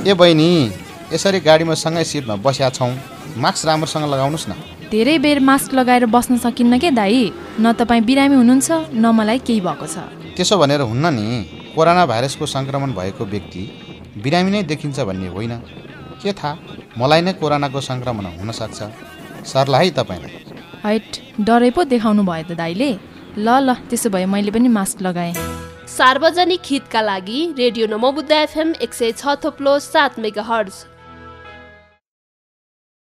ए बहिनी यसरी गाडीमा सँगै सिटमा बसिया छौँ। मास्क राम्रोसँग लगाउनुहोस् न। धेरै बेर मास्क लगाएर बस्न सकिन्न के दाई? न तपाईँ बिरामी हुनुहुन्छ न मलाई केही भएको छ। त्यसो भनेर हुन्न नि कोरोना भाइरसको सङ्क्रमण भएको व्यक्ति बिरामी नै देखिन्छ भन्ने होइन। के थाहा मलाई नै कोरोनाको सङ्क्रमण हुनसक्छ सर्ला है तपाईँलाई। हैट डरै पो देखाउनु भयो त दाईले। ल ल त्यसो भए मैले पनि मास्क लगाएँ। सार्वजनिक हितका लागि रेडियो नमोबुद्ध एफएम एक सय छ थोप्लो सात मेगा हर्ज